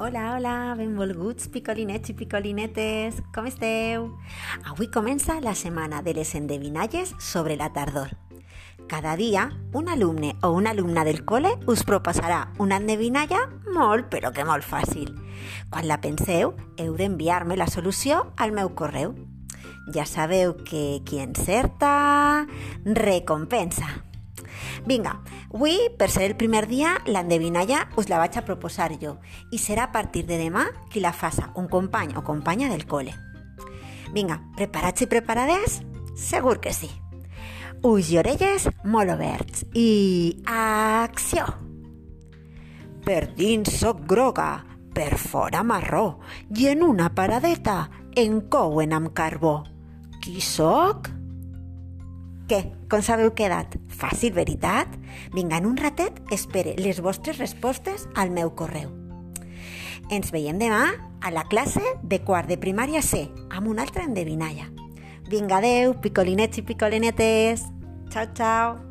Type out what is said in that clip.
Hola, hola, benvolguts picolinets i picolinetes, com esteu? Avui comença la setmana de les endevinalles sobre la tardor. Cada dia, un alumne o una alumna del col·le us proposarà una endevinalla molt, però que molt fàcil. Quan la penseu, heu d'enviar-me la solució al meu correu. Ja sabeu que qui encerta, recompensa. Vinga, avui, per ser el primer dia, l'endevinalla us la vaig a proposar jo i serà a partir de demà qui la faça un company o companya del col·le. Vinga, preparats i preparades? Segur que sí. Ulls i orelles molt oberts i... acció! Per dins soc groga, per fora marró i en una paradeta en couen amb carbó. Qui sóc? Què? Com s'haveu quedat? Fàcil, veritat? Vinga, en un ratet espere les vostres respostes al meu correu. Ens veiem demà a la classe de quart de primària C amb una altra endevinalla. Vinga, adeu, picolinets i picolinetes. Ciao, ciao.